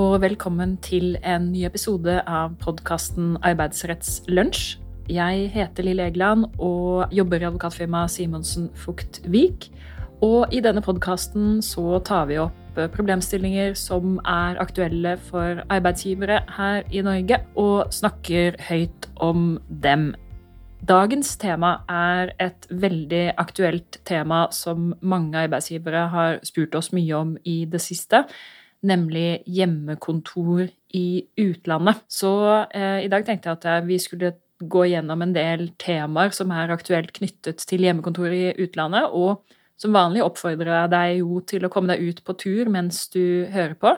og velkommen til en ny episode av podkasten Arbeidsrettslunsj. Jeg heter Lille Egeland og jobber i advokatfirmaet Simonsen Fugt Vik. Og i denne podkasten så tar vi opp problemstillinger som er aktuelle for arbeidsgivere her i Norge, og snakker høyt om dem. Dagens tema er et veldig aktuelt tema som mange arbeidsgivere har spurt oss mye om i det siste nemlig hjemmekontor i utlandet. Så eh, i dag tenkte jeg at vi skulle gå gjennom en del temaer som er aktuelt knyttet til hjemmekontor i utlandet. Og som vanlig oppfordrer jeg deg jo til å komme deg ut på tur mens du hører på.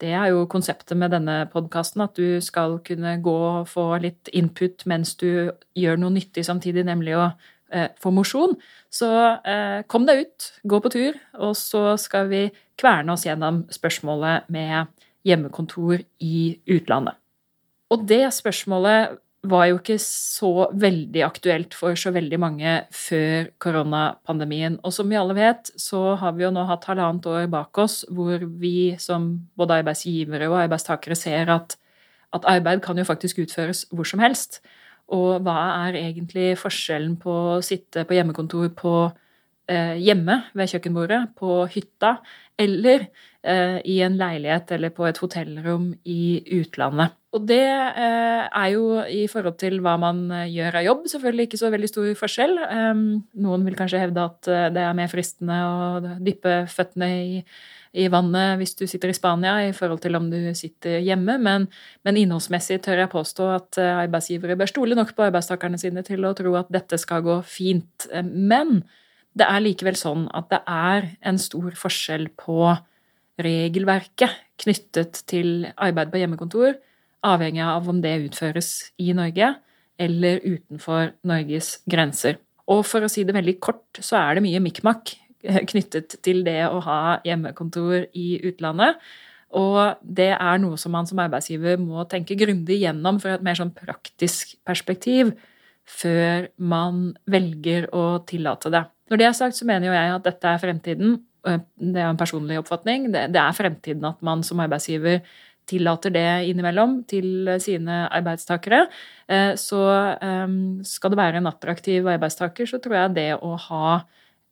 Det er jo konseptet med denne podkasten, at du skal kunne gå og få litt input mens du gjør noe nyttig samtidig, nemlig å eh, få mosjon. Så eh, kom deg ut, gå på tur, og så skal vi kverne oss gjennom spørsmålet med hjemmekontor i utlandet. Og det spørsmålet var jo ikke så veldig aktuelt for så veldig mange før koronapandemien. Og som vi alle vet, så har vi jo nå hatt halvannet år bak oss hvor vi som både arbeidsgivere og arbeidstakere ser at, at arbeid kan jo faktisk utføres hvor som helst. Og hva er egentlig forskjellen på å sitte på hjemmekontor på eh, hjemme ved kjøkkenbordet, på hytta, eller eh, i en leilighet eller på et hotellrom i utlandet. Og det eh, er jo i forhold til hva man eh, gjør av jobb, selvfølgelig ikke så veldig stor forskjell. Um, noen vil kanskje hevde at eh, det er mer fristende å dyppe føttene i, i vannet hvis du sitter i Spania, i forhold til om du sitter hjemme, men, men innholdsmessig tør jeg påstå at eh, arbeidsgivere bør stole nok på arbeidstakerne sine til å tro at dette skal gå fint. Men det er likevel sånn at det er en stor forskjell på regelverket knyttet til arbeid på hjemmekontor, avhengig av om det utføres i Norge eller utenfor Norges grenser. Og for å si det veldig kort, så er det mye mikmak knyttet til det å ha hjemmekontor i utlandet. Og det er noe som man som arbeidsgiver må tenke grundig gjennom fra et mer sånn praktisk perspektiv før man velger å tillate det. Når det er sagt, så mener jo jeg at dette er fremtiden. Det er en personlig oppfatning. Det er fremtiden at man som arbeidsgiver tillater det innimellom til sine arbeidstakere. Eh, så skal det være en attraktiv arbeidstaker, så tror jeg det å ha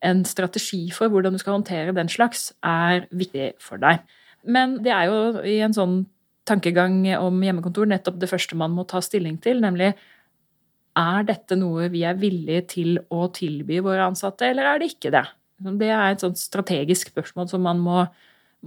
en strategi for hvordan du skal håndtere den slags, er viktig for deg. Men det er jo i en sånn tankegang om hjemmekontor nettopp det første man må ta stilling til, nemlig er dette noe vi er villige til å tilby våre ansatte, eller er det ikke det? Det er et sånt strategisk spørsmål som man må,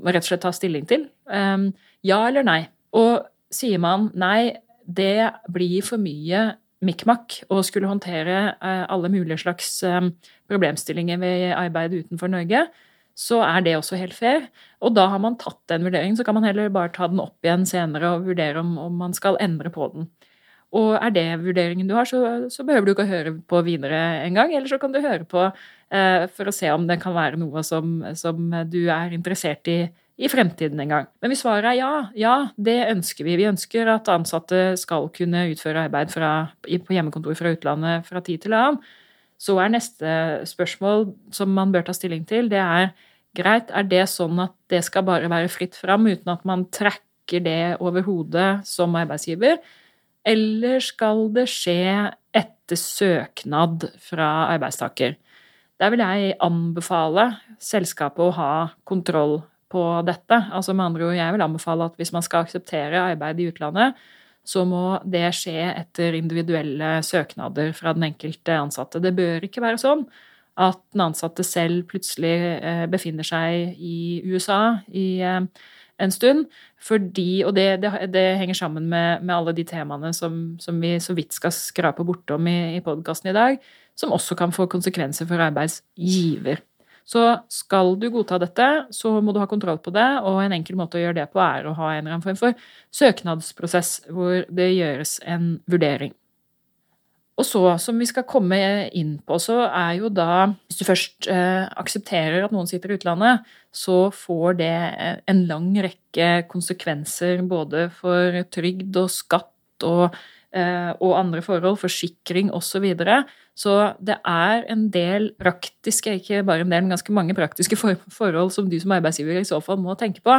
rett og slett ta stilling til. Um, ja eller nei? Og sier man nei, det blir for mye mikmak og skulle håndtere uh, alle mulige slags um, problemstillinger ved arbeid utenfor Norge, så er det også helt fair. Og da har man tatt den vurderingen, så kan man heller bare ta den opp igjen senere og vurdere om, om man skal endre på den. Og er det vurderingen du har, så, så behøver du ikke å høre på videre engang. Eller så kan du høre på eh, for å se om det kan være noe som, som du er interessert i i fremtiden en gang. Men hvis svaret er ja, ja, det ønsker vi. Vi ønsker at ansatte skal kunne utføre arbeid fra, på hjemmekontor fra utlandet fra tid til annen. Så er neste spørsmål som man bør ta stilling til, det er greit, er det sånn at det skal bare være fritt fram uten at man trekker det over hodet som arbeidsgiver? eller skal det skje etter søknad fra arbeidstaker? Der vil jeg anbefale selskapet å ha kontroll på dette. Altså med andre ord, jeg vil anbefale at hvis man skal akseptere arbeid i utlandet, så må det skje etter individuelle søknader fra den enkelte ansatte. Det bør ikke være sånn at den ansatte selv plutselig eh, befinner seg i USA i eh, en stund. Fordi, og det, det, det henger sammen med, med, alle de temaene som, som, vi så vidt skal skrape bortom i, i podkasten i dag, som også kan få konsekvenser for arbeidsgiver. Så skal du godta dette, så må du ha kontroll på det, og en enkel måte å gjøre det på er å ha en eller annen form for søknadsprosess hvor det gjøres en vurdering. Og så, som vi skal komme inn på, så er jo da Hvis du først eh, aksepterer at noen sitter i utlandet, så får det en lang rekke konsekvenser både for trygd og skatt og, eh, og andre forhold, forsikring osv. Så, videre. så det er en del praktiske, ikke bare en del, men ganske mange praktiske forhold som du som arbeidsgiver i så fall må tenke på.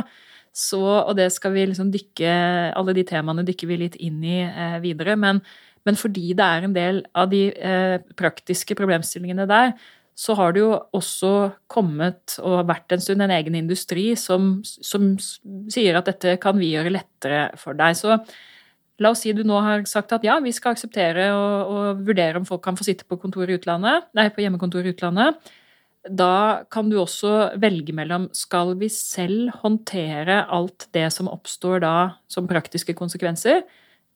Så, og det skal vi liksom dykke Alle de temaene dykker vi litt inn i eh, videre. Men, men, fordi det er en del av de eh, praktiske problemstillingene der, så har det jo også kommet og vært en stund en egen industri som, som sier at dette kan vi gjøre lettere for deg. Så La oss si du nå har sagt at ja, vi skal akseptere og, vurdere om folk kan få sitte på, utlandet, nei, på hjemmekontor i utlandet. Da kan du også velge mellom skal vi selv håndtere alt det som oppstår da som praktiske konsekvenser,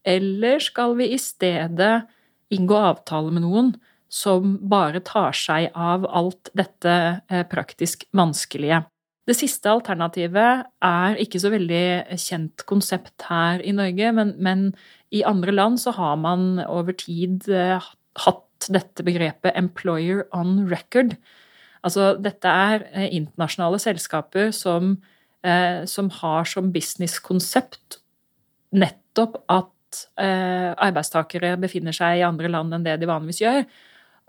eller skal vi i stedet inngå avtale med noen som bare tar seg av alt dette eh, praktisk vanskelige. Det siste alternativet er ikke så veldig kjent konsept her i Norge, men, men i andre land så har man over tid eh, hatt dette begrepet 'employer on record'. Altså dette er eh, internasjonale selskaper som, eh, som har som businesskonsept nettopp at arbeidstakere befinner seg i andre land enn det de vanligvis gjør.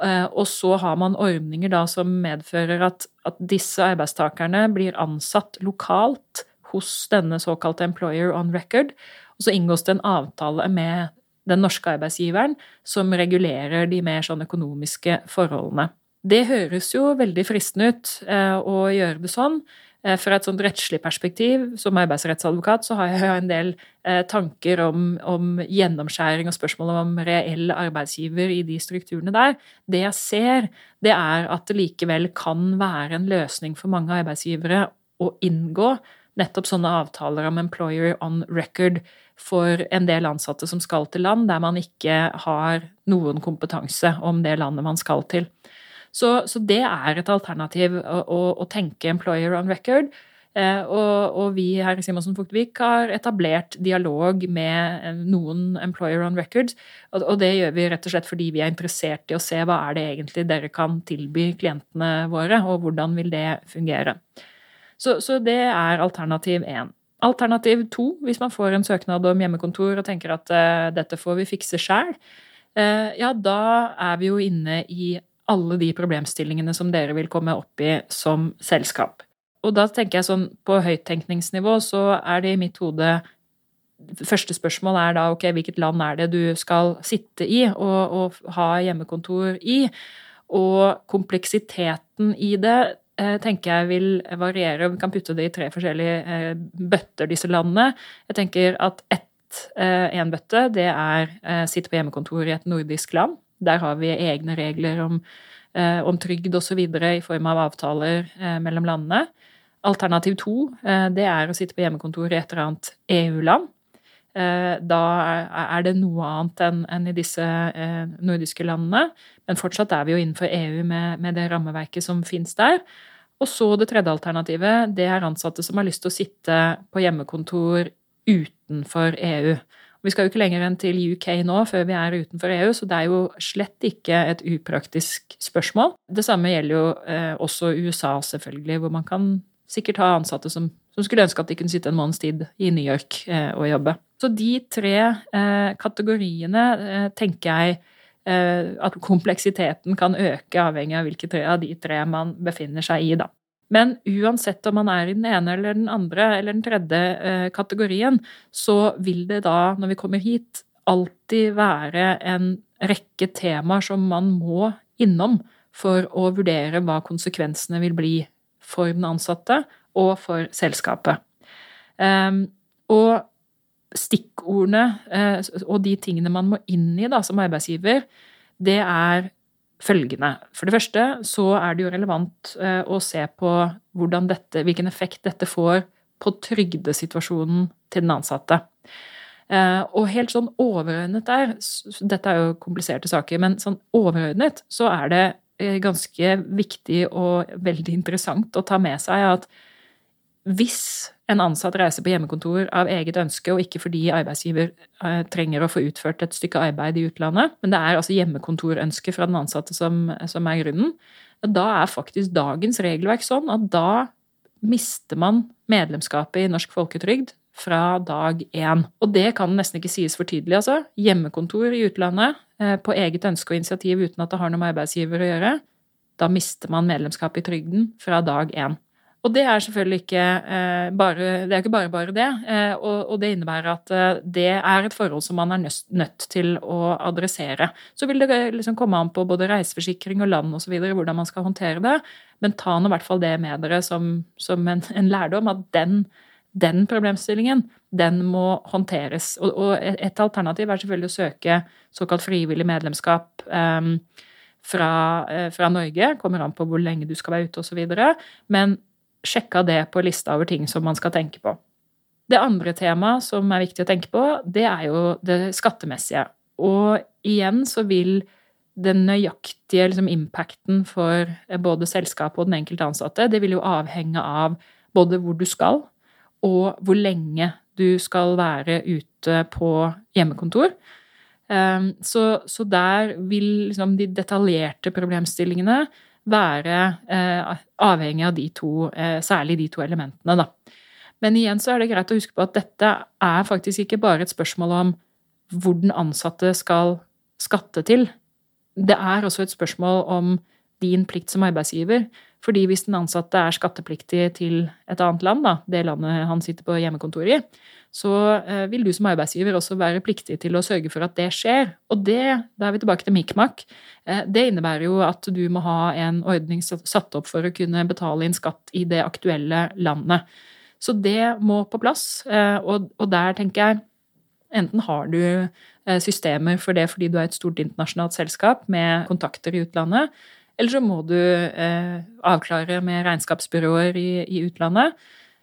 Eh, og så har man ordninger da som medfører at, at disse arbeidstakerne blir ansatt lokalt hos denne såkalte employer on record. Og så inngås det en avtale med den norske arbeidsgiveren som regulerer de mer sånn økonomiske forholdene. Det høres jo veldig fristende ut eh, å gjøre det sånn, fra et sånt rettslig perspektiv, som arbeidsrettsadvokat, så har jeg en del eh, tanker om, om gjennomskjæring og spørsmål om reell arbeidsgiver i de strukturene der. Det jeg ser, det er at det likevel kan være en løsning for mange arbeidsgivere å inngå nettopp sånne avtaler om employer on record for en del ansatte som skal til land der man ikke har noen kompetanse om det landet man skal til. Så, så det er et alternativ å, å, å tenke employer on record. Eh, og, og, vi her i Simonsen Fuktvik har etablert dialog med eh, noen employer on record. Og, og, det gjør vi rett og slett fordi vi er interessert i å se hva er det egentlig dere kan tilby klientene våre, og hvordan vil det fungere. Så, så det er alternativ én. Alternativ to, hvis man får en søknad om hjemmekontor og tenker at eh, dette får vi fikse sjæl, eh, ja, da er vi jo inne i alle de problemstillingene som dere vil komme opp i som selskap. Og da tenker jeg sånn på høyttenkningsnivå så er det i mitt hode Første spørsmål er da ok, hvilket land er det du skal sitte i og, og ha hjemmekontor i? Og kompleksiteten i det eh, tenker jeg vil variere. Vi kan putte det i tre forskjellige eh, bøtter, disse landene. Jeg tenker at ett, én eh, bøtte, det er sitte på hjemmekontor i et nordisk land. Der har vi egne regler om, eh, om trygd osv. i form av avtaler eh, mellom landene. Alternativ to eh, det er å sitte på hjemmekontor i et eller annet EU-land. Da er det noe annet enn i disse nordiske landene. Men fortsatt er vi jo innenfor EU med, med det rammeverket som finnes der. Og så det tredje alternativet, det er ansatte som har lyst til å sitte på hjemmekontor utenfor EU. Vi skal jo ikke lenger enn til UK nå før vi er utenfor EU, så det er jo slett ikke et upraktisk spørsmål. Det samme gjelder jo eh, også USA, selvfølgelig, hvor man kan sikkert ha ansatte som, som, skulle ønske at de kunne sitte en måneds tid i New York eh, og jobbe. Så de tre eh, kategoriene tenker jeg at kompleksiteten kan øke avhengig av hvilke tre av de tre man befinner seg i, da. Men uansett om man er i den ene eller den andre eller den tredje eh, kategorien, så vil det da, når vi kommer hit, alltid være en rekke temaer som man må innom for å vurdere hva konsekvensene vil bli for den ansatte og for selskapet. Um, og stikkordene uh, og de tingene man må inn i da, som arbeidsgiver, det er følgende. For det første så er det jo relevant eh, å se på dette, hvilken effekt dette får på trygdesituasjonen til den ansatte. Eh, og helt sånn overordnet der, dette er jo kompliserte saker, men sånn overordnet så er det eh, ganske viktig og veldig interessant å ta med seg at hvis en ansatt reiser på hjemmekontor av eget ønske, og ikke fordi arbeidsgiver eh, trenger å få utført et stykke arbeid i utlandet, men det er altså hjemmekontorønske fra den ansatte som, som er grunnen, da er faktisk dagens regelverk sånn at da mister man medlemskapet i Norsk Folketrygd fra dag én. Og det kan nesten ikke sies for tydelig, altså. Hjemmekontor i utlandet eh, på eget ønske og initiativ uten at det har noe med arbeidsgiver å gjøre. Da mister man medlemskapet i trygden fra dag én. Og det er selvfølgelig ikke eh, bare Det er ikke bare bare det. Eh, og, det innebærer at eh, det er et forhold som man er nødt til å adressere. Så vil det liksom komme an på både reiseforsikring og land osv. hvordan man skal håndtere det. Men ta nå i hvert fall det med dere som, som en, en, lærdom, at den, den, problemstillingen, den må håndteres. Og, og, et alternativ er selvfølgelig å søke såkalt frivillig medlemskap. Fra, fra, Norge. Kommer an på hvor lenge du skal være ute osv. Men sjekka det på lista over ting som man skal tenke på. Det andre temaet som er viktig å tenke på, det er jo det skattemessige. Og igjen så vil den nøyaktige liksom, impacten for både selskapet og den enkelte ansatte, det vil jo avhenge av både hvor du skal, og hvor lenge du skal være ute på hjemmekontor. Ehm, så, så der vil liksom de detaljerte problemstillingene være eh, avhengig av de to, eh, særlig de to elementene, da. Men igjen så er det greit å huske på at dette er faktisk ikke bare et spørsmål om hvor den ansatte skal skatte til. Det er også et spørsmål om din plikt som arbeidsgiver. Fordi hvis den ansatte er skattepliktig til et annet land, da, det landet han sitter på hjemmekontoret i, så eh, vil du som arbeidsgiver også være pliktig til å sørge for at det skjer. Og det, da er vi tilbake til Mikmak, eh, det innebærer jo at du må ha en ordning satt opp for å kunne betale inn skatt i det aktuelle landet. Så det må på plass, eh, og, der tenker jeg Enten har du systemer for det fordi du er et stort internasjonalt selskap med kontakter i utlandet, eller så må du avklare med regnskapsbyråer i, i utlandet.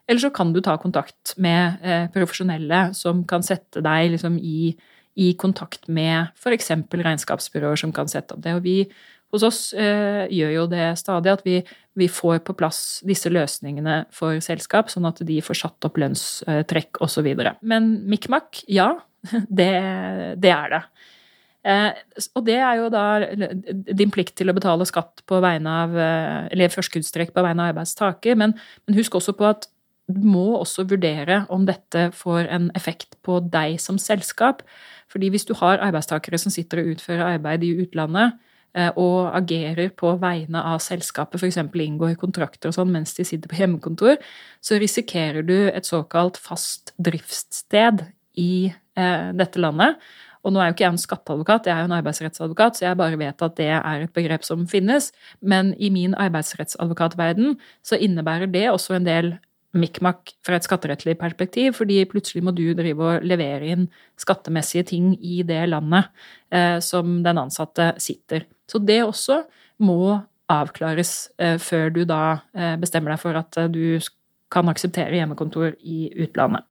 Eller så kan du ta kontakt med eh, profesjonelle som kan sette deg liksom i, i, kontakt med f.eks. regnskapsbyråer som kan sette opp det. Og vi hos oss eh, gjør jo det stadig, at vi, vi, får på plass disse løsningene for selskap, sånn at de får satt opp lønnstrekk osv. Men Mikmak, ja, det, det er det. Eh, og det er jo da din plikt til å betale skatt på vegne av eh, Eller førskuddstrekk på vegne av arbeidstaker, men, men husk også på at du må også vurdere om dette får en effekt på deg som selskap. Fordi hvis du har arbeidstakere som sitter og utfører arbeid i utlandet, eh, og agerer på vegne av selskapet, f.eks. inngår kontrakter og sånn mens de sitter på hjemmekontor, så risikerer du et såkalt fast driftssted i eh, dette landet. Og nå er jo ikke jeg en skatteadvokat, jeg er jo en arbeidsrettsadvokat, så jeg bare vet at det er et begrep som finnes. Men i min arbeidsrettsadvokatverden så innebærer det også en del mikmak fra et skatterettlig perspektiv, fordi plutselig må du drive og levere inn skattemessige ting i det landet eh, som den ansatte sitter. Så det også må avklares eh, før du da eh, bestemmer deg for at eh, du kan akseptere hjemmekontor i utlandet.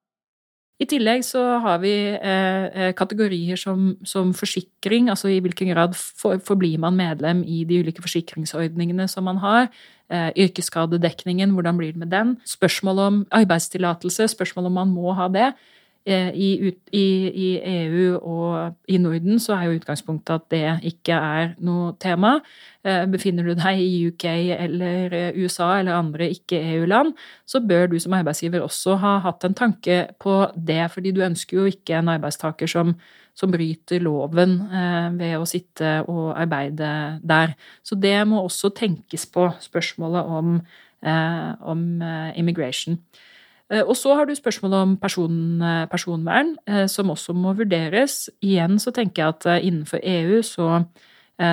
I tillegg så har vi eh, eh, kategorier som, som, forsikring, altså i hvilken grad for, forblir man medlem i de ulike forsikringsordningene som man har. Eh, yrkesskadedekningen, hvordan blir det med den? Spørsmål om arbeidstillatelse, spørsmål om man må ha det. Eh, I, i, I, EU og i Norden så er jo utgangspunktet at det ikke er noe tema. Eh, befinner du deg i UK eller eh, USA eller andre ikke-EU-land, så bør du som arbeidsgiver også ha hatt en tanke på det, fordi du ønsker jo ikke en arbeidstaker som, som bryter loven ved å sitte og arbeide der. Så det må også tenkes på, spørsmålet om, om immigration. Eh, og så har du spørsmålet om person, eh, personvern, eh, som også må vurderes. Igjen så tenker jeg at innenfor EU så,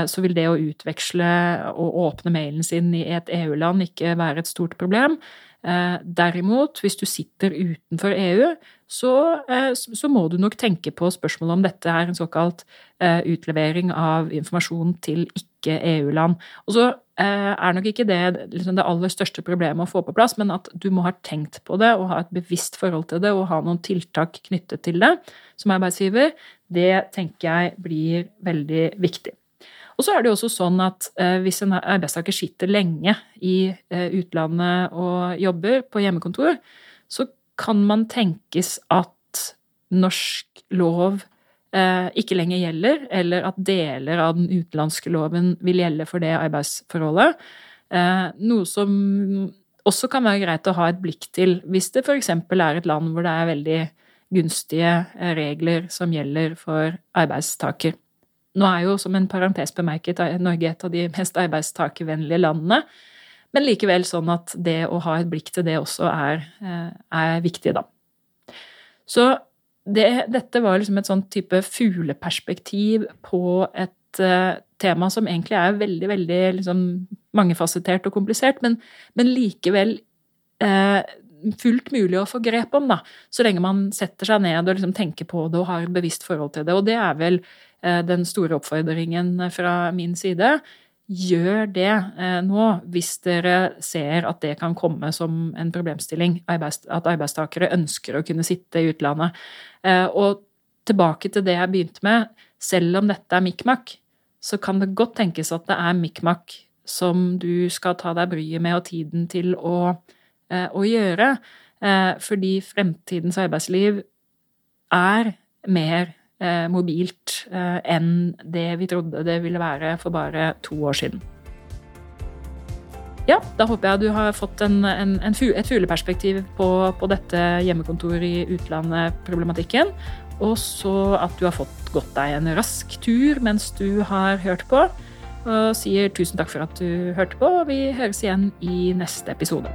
så vil det å utveksle og åpne mailen sin i et EU-land ikke være et stort problem. Derimot, hvis du sitter utenfor EU, så, så, må du nok tenke på spørsmålet om dette er en såkalt utlevering av informasjon til ikke-EU-land. Og så Eh, er nok ikke det liksom det aller største problemet å få på plass, men at du må ha tenkt på det og ha et bevisst forhold til det og ha noen tiltak knyttet til det som arbeidsgiver, det tenker jeg blir veldig viktig. Og så er det jo også sånn at eh, hvis en arbeidstaker sitter lenge i eh, utlandet og jobber på hjemmekontor, så kan man tenkes at norsk lov Eh, ikke lenger gjelder, eller at deler av den utenlandske loven vil gjelde for det arbeidsforholdet. Noe som også kan være greit å ha et blikk til hvis det f.eks. er et land hvor det er veldig gunstige regler som gjelder for arbeidstaker. Nå er jo som en parentes bemerket Norge et av de mest arbeidstakervennlige landene. men likevel sånn at det å ha et blikk til det også er, er viktig, da. Så det, dette var liksom et sånn type fugleperspektiv på et uh, tema som egentlig er veldig, veldig liksom, mangefasettert og komplisert, men, men likevel uh, fullt mulig å få grep om, da, så lenge man setter seg ned og liksom tenker på det og har et bevisst forhold til det. Og det er vel uh, den store oppfordringen fra min side gjør det eh, nå hvis dere ser at det kan komme som en problemstilling. At arbeidstakere ønsker å kunne sitte i utlandet. Eh, og tilbake til det jeg begynte med. Selv om dette er mikmak, så kan det godt tenkes at det er mikmak som du skal ta deg bryet med og tiden til å, eh, å gjøre. Fordi fremtidens arbeidsliv er mer Eh, mobilt eh, enn det vi trodde det ville være for bare to år siden. Ja, da håper jeg du har fått en, en, en, et fugleperspektiv på, på dette hjemmekontor i utlandet-problematikken. Og så at du har fått gått deg en rask tur mens du har hørt på. Og sier tusen takk for at du hørte på, og vi høres igjen i neste episode.